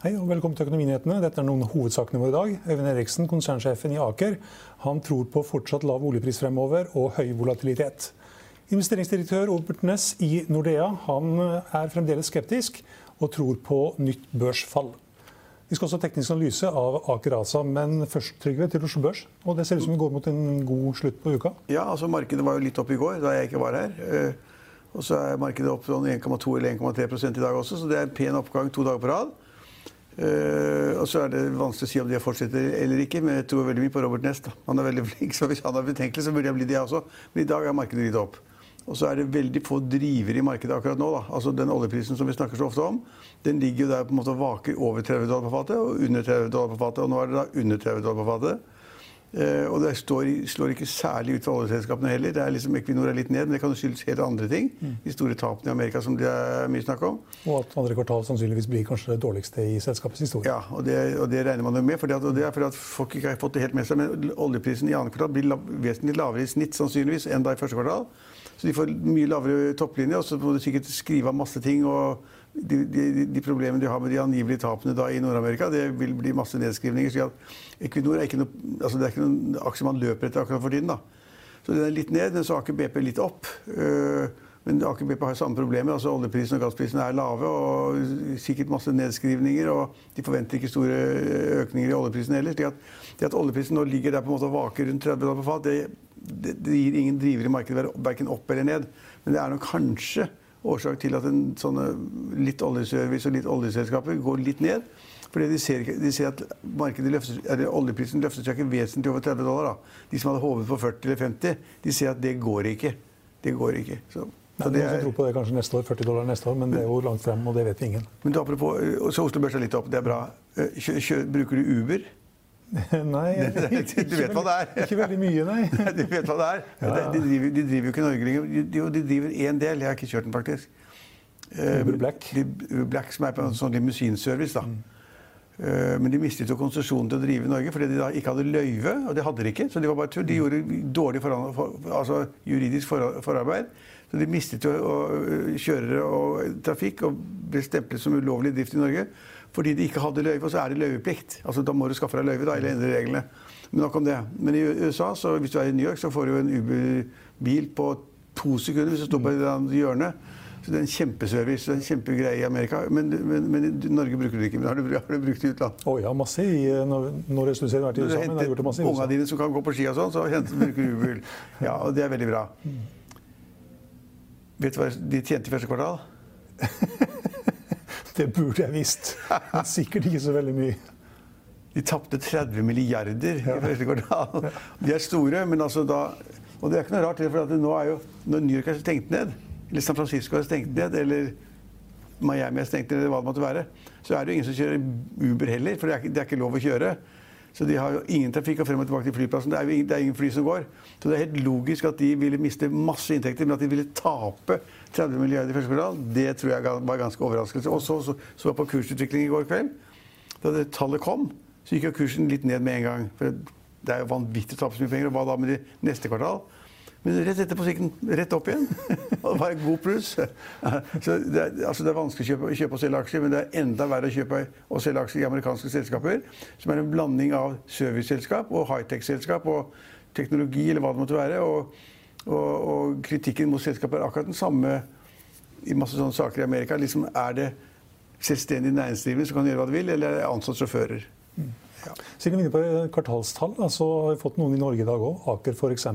Hei og velkommen til Økonominyhetene. Dette er noen av hovedsakene våre i dag. Øyvind Eriksen, konsernsjefen i Aker, han tror på fortsatt lav oljepris fremover og høy volatilitet. Investeringsdirektør Obert Ness i Nordea han er fremdeles skeptisk og tror på nytt børsfall. Vi skal også ha teknisk analyse av Aker ASA, men først Trygve, til Oslo Børs. Og det ser ut som vi går mot en god slutt på uka? Ja, altså markedet var jo litt opp i går, da jeg ikke var her. Eh, og så er markedet opp sånn 1,2 eller 1,3 i dag også, så det er en pen oppgang to dager på rad. Uh, og så er det vanskelig å si om de fortsetter eller ikke, men jeg tror veldig mye på Robert Nest. Da. Han er veldig flink, så hvis han er betenkelig, så burde jeg bli det jeg også. Men i dag er markedet litt opp. Og så er det veldig få drivere i markedet akkurat nå. Da. Altså Den oljeprisen som vi snakker så ofte om, den ligger jo der på en måte og vaker over 30 dollar på fatet og under 30 dollar på fatet. Og nå er det da under 30 dollar på fatet. Eh, og det står, slår ikke særlig ut for oljeselskapene heller. Det er liksom Equinor er litt ned, men det kan skyldes helt andre ting. Mm. De store tapene i Amerika som det er mye snakk om. Og at andre kvartal sannsynligvis blir kanskje det dårligste i selskapets historie. Ja, og det, og det regner man jo med. Fordi at, og det er fordi at folk ikke har fått det helt med seg. Men oljeprisen i andre kvartal blir la, vesentlig lavere i snitt sannsynligvis enn da i første kvartal. Så de får mye lavere topplinje, og så må du sikkert skrive av masse ting. og de, de, de, problemene de har med de angivelige tapene da i Nord-Amerika, det vil bli masse nedskrivninger. så Equinor er ikke noe, altså det er ikke noen aksje man løper etter akkurat for tiden. da. Så den er litt ned, men så Aker BP litt opp. Uh, men Aker BP har samme problemer. altså Oljeprisen og gassprisen er lave og sikkert masse nedskrivninger. og De forventer ikke store økninger i oljeprisen heller. At, det at oljeprisen nå ligger der på en måte og vaker rundt 30 dollar på fat, det, det, det, gir ingen driver i markedet verken opp eller ned. Men det er nok kanskje årsak til at en sånne litt oljeservice og litt oljeselskaper går litt ned. Fordi de ser, de ser at løftes, oljeprisen løfter seg ikke vesentlig over 30 dollar. Da. De som hadde håpet på 40 eller 50, de ser at det går ikke. Det går ikke. Så, Nei, så det er, tror på det kanskje neste år, 40 dollar neste år, men det er jo langt frem, og det vet ingen. Men apropos, Så Oslo Børs er litt opp, det er bra. Kjø, kjø, bruker du Uber? Nei, ikke, du vet hva det er? Ikke veldig mye, nei. du vet hva det er? Ja. De, driver, de, driver, jo ikke Norge lenger. De, de driver én del. Jeg har ikke kjørt den, faktisk. Uber Black. Uber Black som er på en sånn limousinservice. da. Mm. Eh, men de mistet jo konsesjonen til å drive i Norge fordi de da ikke hadde løyve. Og det hadde de ikke, så de var bare tull. De gjorde dårlig for, altså juridisk for, forarbeid. Så de mistet jo kjørere og trafikk og ble stemplet som ulovlig drift i Norge fordi de ikke hadde løyve. Og så er det løyveplikt. Altså, da må du skaffe deg løyve da, eller endre reglene. Men nok om det. Men i USA, så hvis du er i New York, så får du en Uber-bil på to sekunder hvis du står på et hjørne. Så det er en kjempeservice. en kjempegreie i Amerika. Men, men, men, i Norge bruker du det ikke. Men har du, har du brukt det i utlandet? Å Oh, ja, masse i, når, når jeg studerer vært i USA. Men jeg har gjort det masse i USA. Ungene dine som kan gå på ski og sånn, så bruker du Uber. Ja, og det er veldig bra. Vet du hva de tjente i første kvartal? Det burde jeg visst. Men sikkert ikke så veldig mye. De tapte 30 milliarder i første kvartal. De er store, men altså da Og det er ikke noe rart, for nå er jo når New York er stengt ned, eller San Francisco er stengt ned, eller Miami er stengt ned, eller hva det måtte være, så er det jo ingen som kjører Uber heller, for det er, det er ikke lov å kjøre. Så de har jo ingen trafikk og frem og tilbake til flyplassen. Det er, ingen, det er ingen fly som går. Så det er helt logisk at de ville miste masse inntekter, men at de ville tape 30 milliarder i første kvartal, det tror jeg var ganske overraskelse. Og så så, jeg på kursutviklingen i går kveld. Da det tallet kom, så gikk jo kursen litt ned med en gang. For det er jo vanvittig å tape så mye penger. Og hva da med de neste kvartal? Men rett etterpå gikk den rett opp igjen. Og det var en god pluss. Så det er, altså det er vanskelig å kjøpe, kjøpe, og selge aksjer, men det er enda verre å kjøpe og selge aksjer i amerikanske selskaper, som er en blanding av serviceselskap og high-tech-selskap og teknologi eller hva det måtte være. Og, og, og kritikken mot selskapet er akkurat den samme i masse sånne saker i Amerika. Liksom, er det selvstendig næringsdrivende som kan gjøre hva de vil, eller er det ansatt sjåfører? Mm. Ja. Siden vi er inne på kvartalstall, så har vi fått noen i Norge i dag òg. Aker f.eks.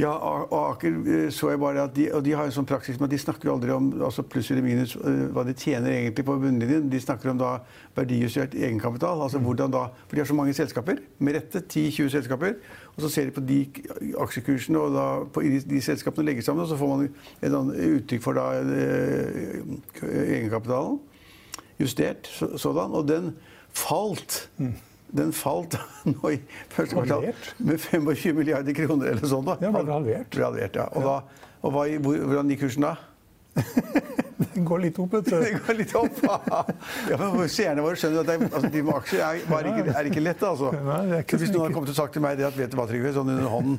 Ja, og Aker eh, så jeg bare at de, og de har en sånn praksis med at de snakker jo aldri om altså pluss eller minus eh, hva de tjener egentlig på bunnlinjen. De snakker om da verdijustert egenkapital. altså mm. hvordan da, For de har så mange selskaper, med rette 10-20 selskaper. Og så ser de på de aksjekursene og da på de, de selskapene legger sammen, og så får man et uttrykk for da eh, egenkapitalen. Justert sådan. Og den falt. Mm den falt nå i første kvartal med 25 milliarder kroner eller sånn. da. Ja, ble halvert. Ble halvert ja. Og, da, og hva, hvordan gikk kursen da? Den går litt opp, vet du. Det går litt opp. Ja, men Seerne våre skjønner at det, altså, de med aksjer er, ikke, er ikke lett. altså. Nei, det ikke Hvis noen hadde kommet og sagt til meg det at vet du hva, Trygve, sånn under hånden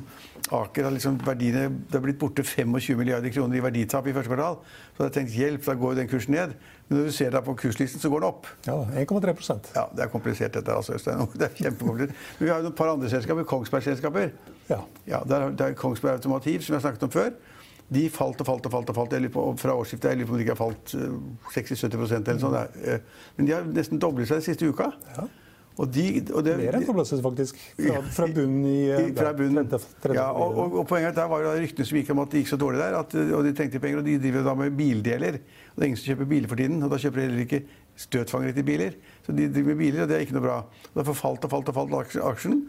Aker har liksom verdiene, Det har blitt borte 25 milliarder kroner i verditap i første kvartal. Så hadde jeg tenkt hjelp, da går jo den kursen ned. Men når du ser deg på kurslisten, så går den opp. Ja, 1,3% Ja, Det er komplisert dette, altså, Øystein. Det er kjempekomplisert. Men vi har jo et par andre selskaper, Kongsberg-selskaper. Ja. Ja, der, der er Kongsberg Automativ, som jeg snakket om før. De falt og falt og falt. og falt. Jeg på, fra årsskiftet jeg lurer på om de ikke har falt eh, 60-70% eller sånn. Det er, eh, Men de har nesten doblet seg den siste uka. Ja. Og de, og det, Mer enn doblet seg faktisk. Fra, fra bunnen i i- fra bunnen. 30, 30, Ja, og, og, og poenget er der var jo ryktene som gikk om at det gikk så dårlig der, at, og de trengte penger, og de driver da med bildeler. Og det er ingen som kjøper biler for tiden, og da kjøper de heller ikke støtfangere til biler. Så de driver med biler, og det er ikke noe bra. Og Derfor falt og falt og falt aksjen-.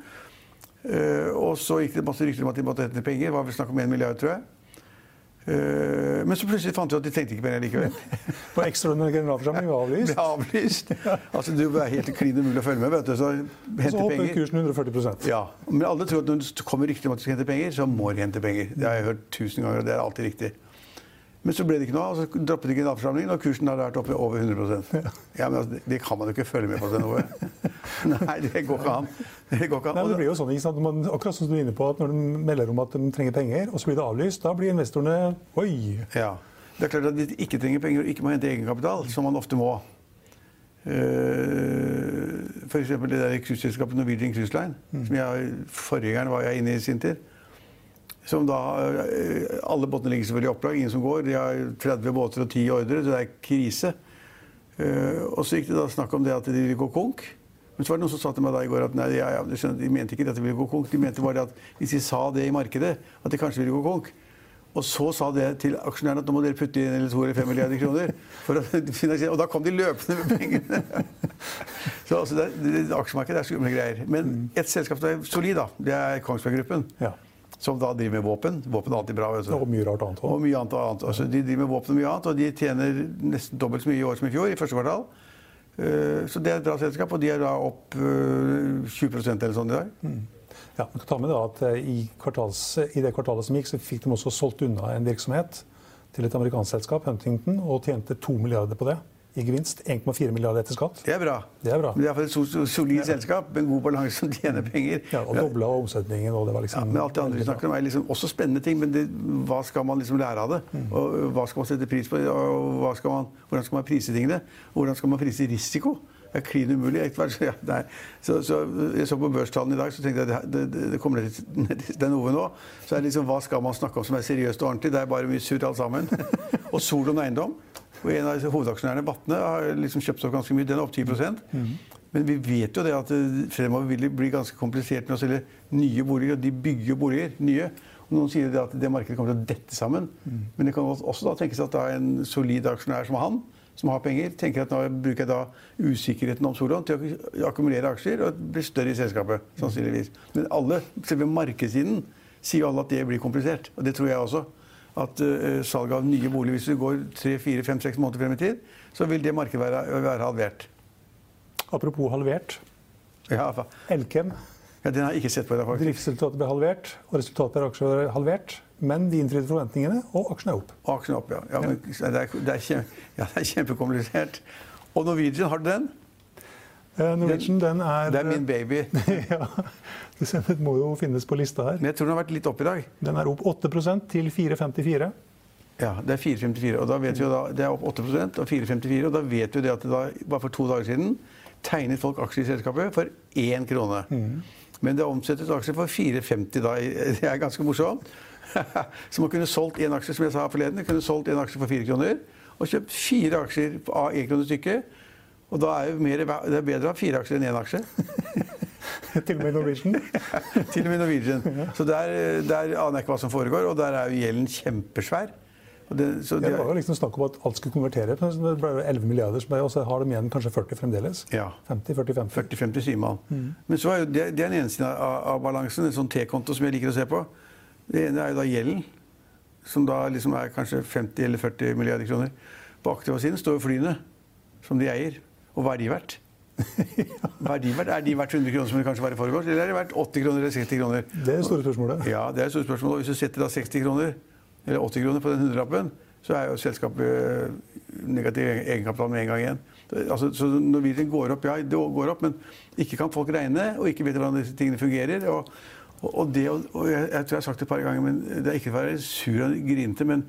Eh, og så gikk det masse rykter om at de måtte hente penger. Det var vel snakk om 1 milliard, tror jeg. Eh, men så plutselig fant vi at de trengte ikke mer likevel. På ekstraordinær generalforsamling var avlyst. Ble avlyst. Altså, det er helt klin umulig å følge med. vet du, Så hente så hopper penger. kursen 140 Ja, Men alle tror at når det kommer rykter om at de skal hente penger, så må de hente penger. Det har jeg hørt tusen ganger, og det er alltid riktig. Men så ble det ikke noe av, og så droppet de generalforsamlingen, og kursen har vært oppe i over 100% ja, men altså, det, det kan man jo ikke følge med på, det Ove. Nei, det går ikke an. Det går ikke an. Nei, det blir jo sånn, ikke sant? Man, akkurat som du er inne på, at Når de melder om at de trenger penger, og så blir det avlyst, da blir investorene Oi! Ja. Det er klart at de ikke trenger penger og ikke må hente egenkapital, som man ofte må. F.eks. det der cruiseselskapet Norwegian Cruise Line, som jeg, forgjengeren var jeg inne i i sin tid. Som da, eh, Alle båtene ligger selvfølgelig i opplag, ingen som går. De har 30 båter og 10 ordre, så det er krise. Eh, Og så gikk det da snakk om det at de ville gå konk. Men så var det noen som sa til meg da i går at nei, ja, ja, skjønner, de mente ikke at de ville gå konk. De mente bare at hvis de sa det i markedet, at de kanskje ville gå konk. Og så sa det til aksjonærene at nå må dere putte inn eller to eller fem milliarder kroner. For å finansiere. Og da kom de løpende med pengene. Så altså, det, det, aksjemarkedet er skumle greier. Men ett selskap som er solid, da, det er Kongsberg Gruppen. Ja. Som da driver med våpen. Våpen er alltid bra. Altså. Og mye rart annet Og mye annet. annet. Altså, de driver med våpen og mye annet, og de tjener nesten dobbelt så mye i år som i fjor. i første kvartal. Eh, Så det er et bra selskap, og de er da opp eh, 20% eller sånn i dag. Ja, man kan ta med det at eh, i, kvartals, I det kvartalet som gikk, så fikk de også solgt unna en virksomhet til et amerikansk selskap, Huntington, og tjente to milliarder på det i gevinst. 1,4 milliarder etter skatt. Det er bra. Det er bra. Men det er iallfall et so- so- solid selskap med god balanse som tjener penger. Ja, og dobla omsetningen. og det var liksom... Ja, men alt det andre vi snakker om er liksom også spennende ting, men det, hva skal man liksom lære av det? Og øh, hva skal man sette pris på? Og skal man, hvordan skal man prise tingene? Hvordan skal man prise risiko? Det er klin umulig. Ja, så, så jeg så på børstallene i dag, så tenkte jeg det, det, det kommer litt ned til den Ove nå. Så er det liksom, hva skal man snakke om som er seriøst og ordentlig? Det er bare mye surr alt sammen. og Solon Eiendom, og en av hovedaksjonærene, Batne, har liksom kjøpt opp ganske mye. Den er opp 10% Men vi vet jo det at det fremover vil det bli ganske komplisert med å selge nye boliger. Og de bygger jo boliger, nye. Og noen sier det at det markedet kommer til å dette sammen. Men det kan også da tenkes at da en solid aksjonær som han, som har penger, tenker at nå bruker jeg da usikkerheten om Solon til å akkumulere aksjer og bli større i selskapet. sannsynligvis. Men alle, selve markedssiden, sier jo alle at det blir komplisert. Og det tror jeg også. At uh, salget av nye boliger, hvis du går tre, fire, fem, seks måneder frem i tid, så vil det markedet være, være halvert. Apropos halvert. Ja, Elkem, ja, den har jeg ikke sett på i dag, faktisk. driftsresultatet ble halvert, og resultatet per aksje ble halvert. Men de innfridde forventningene, og aksjen er opp. Og aksjen opp, ja. ja, men, det, er, det, er kjempe, ja det er kjempekomplisert. Og Norwegian, har du den? Eh, Norwegian, den er Det er min baby. ja, det må jo finnes på lista her. Men jeg tror den har vært litt opp i dag. Den er opp 8% til 4,54. Ja, det er 4,54. Og da vet vi jo da, det er opp 8% og 4,54. Og da vet vi det at det da, bare for to dager siden tegnet folk aksjer i selskapet for én krone. Men det omsettes aksjer for 4,50 da. Det er ganske morsomt. Så man kunne solgt én aksje, som jeg sa forleden, kunne solgt en aksje for fire kroner. Og kjøpt fire aksjer av én krone stykket. Og da er mer, det er bedre å ha fire aksjer enn én aksje. Til og med Norwegian. Til og med Norwegian. Så der, der aner jeg ikke hva som foregår, og der er jo gjelden kjempesvær. Det, så Ja, de, det var jo liksom snakk om at alt skulle konvertere. men Det ble jo 11 milliarder, og så har de igjen kanskje 40 fremdeles. ja. 50-40-50. 40-50 sier man. Men så er jo det, det er den ene siden av, av balansen, en sånn T-konto som jeg liker å se på. Det ene er jo da gjelden, som da liksom er kanskje 50 eller 40 milliarder kroner. På aktiva siden står jo flyene, som de eier. Og hva er de verdt? Hva Er de verdt 100 kroner som det kanskje var i forgårs, eller er de verdt 80 kroner eller 60 kroner? Det er det store spørsmålet. Ja, det er et stort spørsmål. Og hvis du setter da 60 kroner, eller 80 kroner på den hundrelappen, så er jo selskapet negativ egenkapital med en gang igjen. Altså, så Norwegian går opp, ja, det går opp, men ikke kan folk regne, og ikke vet hvordan disse tingene fungerer. Og, og, det, og jeg, jeg, tror jeg har sagt det et par ganger, men det er ikke for å være sur og grinete, men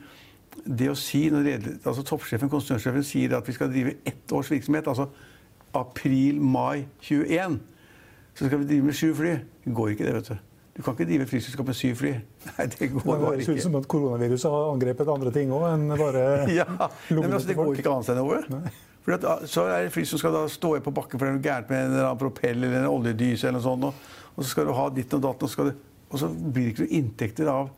det å si når altså Toppsjefen, konsernsjefen sier at vi skal drive ett års virksomhet, altså april-mai 21, så skal vi drive med sju fly. Det går ikke, det, vet du. Du kan ikke drive flyselskap med syv fly. Nei, det går bare ikke. Det høres ut som at koronaviruset har angrepet andre ting òg enn bare ja, men altså, Det går ikke an seg noe. For at, ah, så er det fly som skal da stå på bakken for det er noe gærent med en eller annen propell eller en oljedyse eller noe sånt. Og, og så skal du ha ditt og datt, og, og så blir det ikke noe inntekter av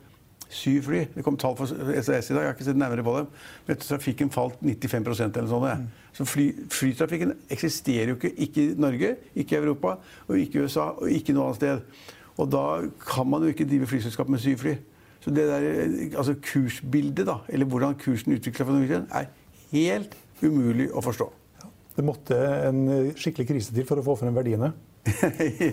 syv fly. Det kom tall for SAS i dag, jeg har ikke sett nærmere på dem. Men trafikken falt 95% eller sånn. Så fly, flytrafikken eksisterer jo ikke, ikke i Norge, ikke i Europa, og ikke i USA og ikke noe annet sted. Og da kan man jo ikke drive flyselskap med syv fly. Så det der, altså kursbildet, da, eller hvordan kursen utvikler seg for Norwegian, er helt umulig å forstå. Det måtte en skikkelig krise til for å få frem verdiene?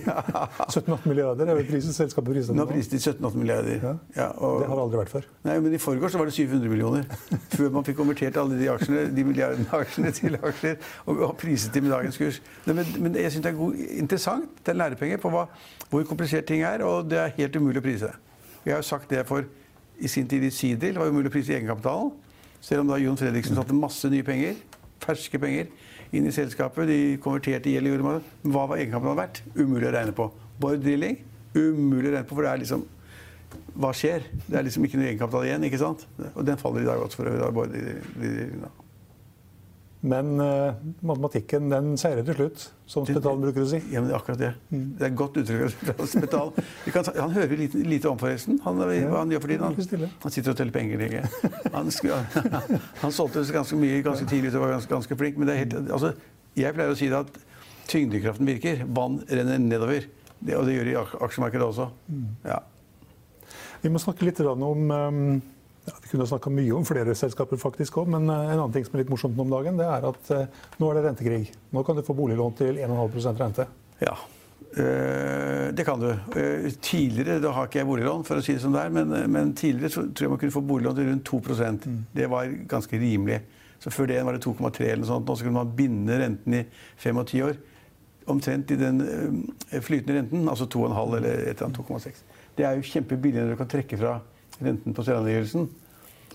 Ja. 17-18 milliarder er vel prisen selskapet priset nå? Nå priset de 17-18 milliarder. Ja. Ja, og, det har aldri vært før. Nei, men I forgårs var det 700 millioner. før man fikk konvertert alle de aksjene, de milliardene aksjene til aksjer og, og priset dem med dagens kurs. Men, men jeg syns det er god, interessant. Det er lærepenger på hva, hvor komplisert ting er, og det er helt umulig å prise. Jeg har jo sagt det for i sin tid i Sidil. Det var umulig å prise egenkapitalen. Selv om da Jon Fredriksen satte masse nye penger, ferske penger, inn i selskapet. De konverterte gjeld. Hva var egenkapitalen verdt? Umulig å regne på. Bård Drilling? Umulig å regne på, for det er liksom Hva skjer? Det er liksom ikke noe egenkapital igjen. ikke sant? Og den faller i dag også, for øvrig. Men uh, matematikken den seirer til slutt, som Spetalen bruker å si. Ja, men det er akkurat det. Mm. Det er et godt uttrykk. Spetal. han hører lite, lite om, forresten. Han, ja, hva han gjør for tiden. Han, han, sitter og teller penger. Ikke? Han, han, han solgte ganske mye ganske tidlig og var ganske, ganske flink. Men det er helt, altså, jeg pleier å si det at tyngdekraften virker. Vann renner nedover. Det, og det gjør det i aksjemarkedet også. Mm. Ja. Vi må snakke litt om um ja, Vi kunne snakka mye om flere selskaper, faktisk også, men eh, en annen ting som er litt morsomt om dagen, det er at uh, nå er det rentekrig. Nå kan du få boliglån til 1,5% rente. Ja, uh, det kan du. Tidligere da har ikke jeg boliglån, for å si det som det er, men, men tidligere tror jeg man kunne få boliglån til rundt 2 mm. Det var ganske rimelig. Så Før det var det 2,3 eller noe sånt. Nå så kunne man binde renten i fem og ti år. Omtrent i den flytende renten, altså 2,5 eller et eller annet 2,6. Det er jo kjempebillig når du kan trekke fra renten på selvangivelsen.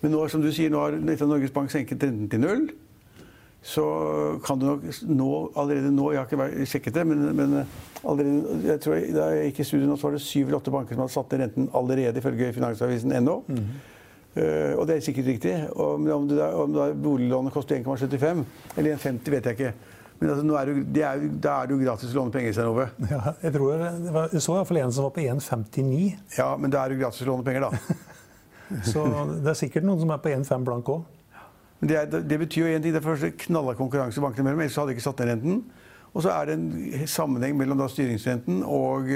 Men nå, som du sier, nå har Norges Bank senket renten til null. Så kan du nok nå, allerede nå Jeg har ikke sjekket det, men, men allerede, jeg tror jeg, da jeg gikk i studio nå, så var det syv eller åtte banker som hadde satt ned renten allerede, ifølge Finansavisen ennå. Mm -hmm. Uh, og det er sikkert riktig. Og, om, det da, om da boliglånet koster 1,75 eller 1,50, vet jeg ikke. Men altså, er det, det er, da er det jo gratis å låne penger, Stein Ove. Ja, jeg tror det var, så iallfall en som var på 1,59. Ja, men da er det jo gratis å låne penger, da. Så det er sikkert noen som er på 1,5 blank òg. Det, det, betyr jo en ting. Det er først knalla konkurranse bankene mellom, ellers hadde de ikke satt ned renten. Og så er det en sammenheng mellom da styringsrenten og,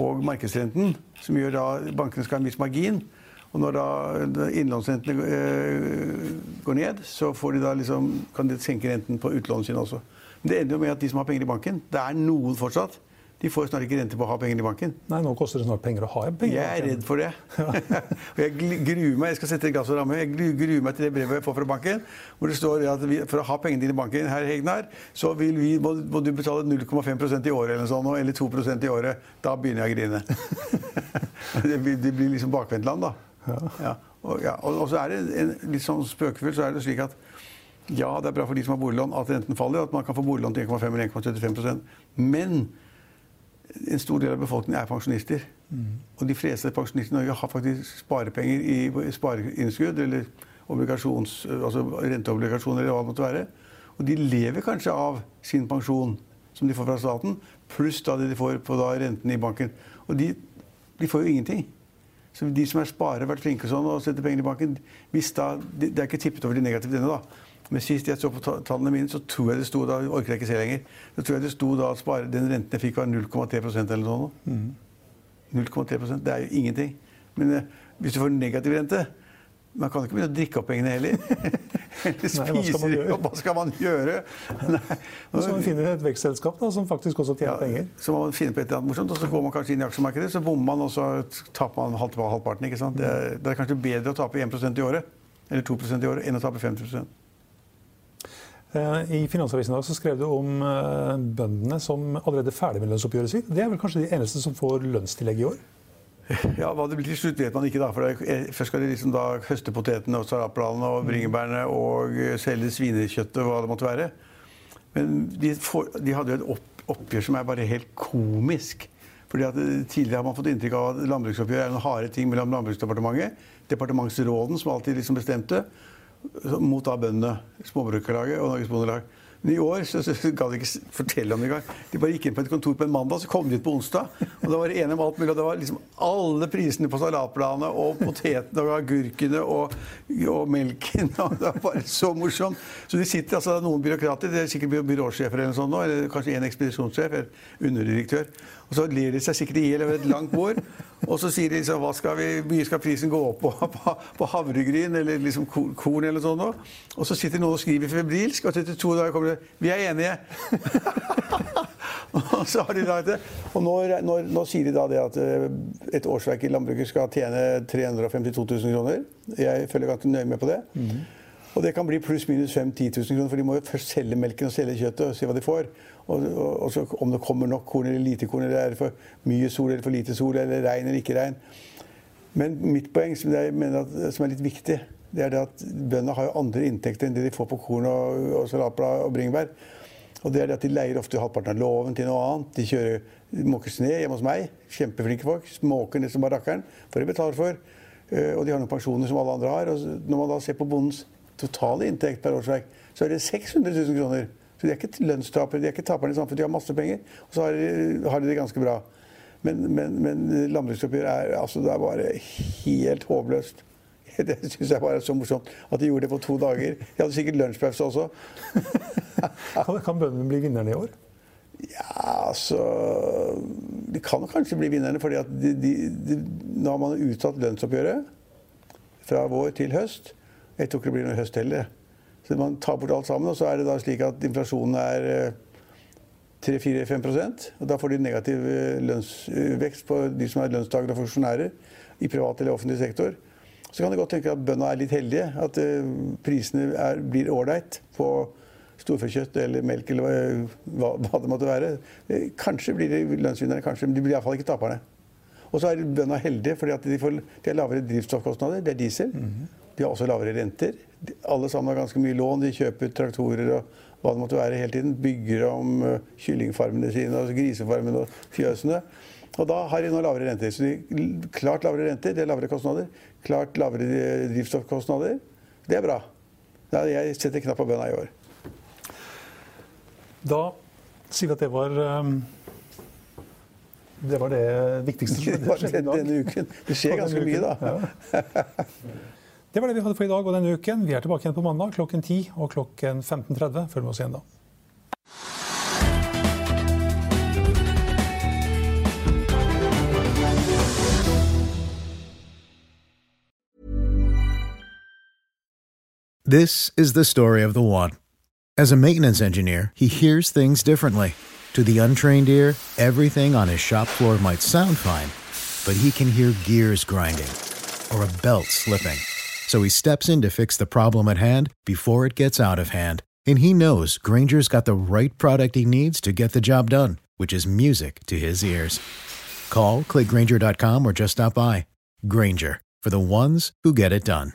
og markedsrenten, som gjør da bankene skal ha en viss margin. Og når da innlånsrentene øh, går ned, så de liksom, kan de senke renten på utlånene sine også. Men det ender jo med at de som har penger i banken Det er noen fortsatt de får snart ikke rente på å ha penger i banken. Nei, nå koster det snart penger å ha penger. Jeg er redd for det. og jeg gruer meg jeg skal sette glass og ramme, jeg gruer meg til det brevet jeg får fra banken, hvor det står at vi, for å ha pengene dine i banken, herr Hegnar, så vi, må, må, du betale 0,5% i året eller, sånt, eller 2% i året. Da begynner jeg å grine. det, blir, det, blir, liksom bakvendtland, da. Ja. Ja. Og, ja. og, og, så er det en, litt sånn spøkefullt så er det slik at ja, det er bra for de som har boliglån at renten faller, at man kan få boliglån til 1,5 eller 1,75% Men en stor del av befolkningen er pensjonister. Mm. Og de fleste pensjonister i Norge har faktisk sparepenger i spareinnskudd eller altså renteobligasjoner eller hva det måtte være. Og de lever kanskje av sin pensjon som de får fra staten, pluss da det de får på da renten i banken. Og de, de får jo ingenting. Så de som er sparere, vært flinke sånn, og setter penger i banken hvis da, Det er ikke tippet over de negative denne, da. Men sist jeg så på tallene mine, så tror jeg det sto da orker jeg ikke se lenger, så tror jeg det sto da at spare, den renten jeg fikk, var 0,3% eller noe sånt. Mm. 0,3% Det er jo ingenting. Men eh, hvis du får negativ rente man kan ikke begynne å drikke opp pengene heller. Eller spise dem opp. Hva skal man gjøre? Nei. Så man finner et vekstselskap da, som faktisk også tjener ja, penger. Så må man finne på et eller annet morsomt, og så går man kanskje inn i aksjemarkedet, så bommer man, og så taper man halvparten. ikke sant? Det er, det er kanskje bedre å tape 1 i året eller 2% i året enn å tape 50 Eh, I Finansavisen dag så skrev du om eh, bøndene som allerede er ferdig med lønnsoppgjøret sitt. Det er vel kanskje de eneste som får lønnstillegg i år? Ja, Hva det blir til slutt, vet man ikke. da, for Først skal de liksom da høste potetene og salatbladene og bringebærene og selge svinekjøttet og hva det måtte være. Men de, for, de hadde jo et opp, oppgjør som er bare helt komisk. Fordi at Tidligere har man fått inntrykk av at landbruksoppgjør er noen harde ting mellom Landbruksdepartementet, departementsråden, som alltid liksom bestemte, mot da bøndene, Småbrukerlaget og Norges Bondelag. Men i år så, så, ga de ikke fortelle om det engang. De bare gikk inn på et kontor på en mandag, så kom de ut på onsdag. Og da var det enige om alt mulig. Og det var liksom alle prisene på salatbladene og potetene og agurkene og, og melken. Og det var bare så morsomt. Så de sitter altså noen byråkrater, det er sikkert byråsjefer eller noe sånt nå, eller kanskje en ekspedisjonssjef, eller underdirektør. Og så ler de seg sikkert i hjel over et langt bord. Og så sier de liksom, hva skal vi, mye skal prisen gå opp på, på, på havregryn eller liksom korn eller sånn noe. Og så sitter noen og skriver febrilsk, og etter to dager kommer det 'Vi er enige'. og så har de da det. Og nå, nå, nå, sier de da det at eh, et årsverk i landbruket skal tjene 352 000 kroner. Jeg følger ganske nøye med på det. Mm. Og det kan bli pluss-minus 5 10 000 kroner, for de må jo først selge melken og selge kjøttet og se hva de får. Og, og, og så om det kommer nok korn eller lite korn, eller er det for mye sol eller for lite sol, eller regn eller ikke regn. Men mitt poeng, som, er, at, som er litt viktig, det er det at bøndene har jo andre inntekter enn det de får på korn og, og salatblad og bringebær. Og det er det at De leier ofte halvparten av låven til noe annet. De kjører måker sne hjemme hos meg. Kjempeflinke folk. Måker ned som barakkeren. Får de betaler for. Eh, og de har noen pensjoner som alle andre har. Og når man da ser på bondens totale inntekt per årsverk, så er det 600 000 kroner. Så de er ikke lønnstapere, de er ikke taperne i samfunnet. De har masse penger, og så har de, har de det ganske bra. Men, men, men landbruksoppgjør er, altså, det er bare helt håpløst. Det syns jeg bare er så morsomt. At de gjorde det på to dager. De hadde sikkert lunsjpause også. kan bøndene bli vinnerne i år? Ja, altså De kan kanskje bli vinnerne, fordi at de, de, de, nå har man utsatt lønnsoppgjøret fra vår til høst. Jeg tror ikke det blir noe høst heller. Så man tar bort alt sammen, og så er det da slik at inflasjonen er 3-4-5 eh, og Da får de negativ eh, lønnsvekst på de som er lønnstakere og funksjonærer i privat eller offentlig sektor. Så kan det godt tenke at bøndene er litt heldige. At eh, prisene er, blir ålreit på storfekjøtt eller melk eller hva, hva, det måtte være. Kanskje blir de lønnsvinnere, kanskje, men de blir iallfall ikke taperne. Og så er bøndene heldige fordi de, får, de har lavere drivstoffkostnader. Det er diesel. Mm -hmm. De har også lavere renter. Alle sammen har ganske mye lån. De kjøper traktorer og hva det måtte være hele tiden. Bygger om uh, kyllingfarmene sine, altså grisefarmene og fjøsene. Og da har de nå lavere renter. Så de, klart lavere renter, det er lavere kostnader. Klart lavere drivstoffkostnader. Det er bra. Ja, jeg setter knapp på bønna i år. Da sier vi at det var um, Det var det viktigste. i dag. denne uken. Det skjer ganske mye, da. Ja. Det var det vi hadde for i dag og denne uken. Vi er tilbake igjen på mandag klokken 10 og klokken 15.30. Følg med oss igjen da. This is the story of the one. As a maintenance engineer, he hears things differently. To the untrained ear, everything on his shop floor might sound fine, but he can hear gears grinding or a belt slipping. So he steps in to fix the problem at hand before it gets out of hand. And he knows Granger's got the right product he needs to get the job done, which is music to his ears. Call, clickgranger.com, or just stop by. Granger, for the ones who get it done.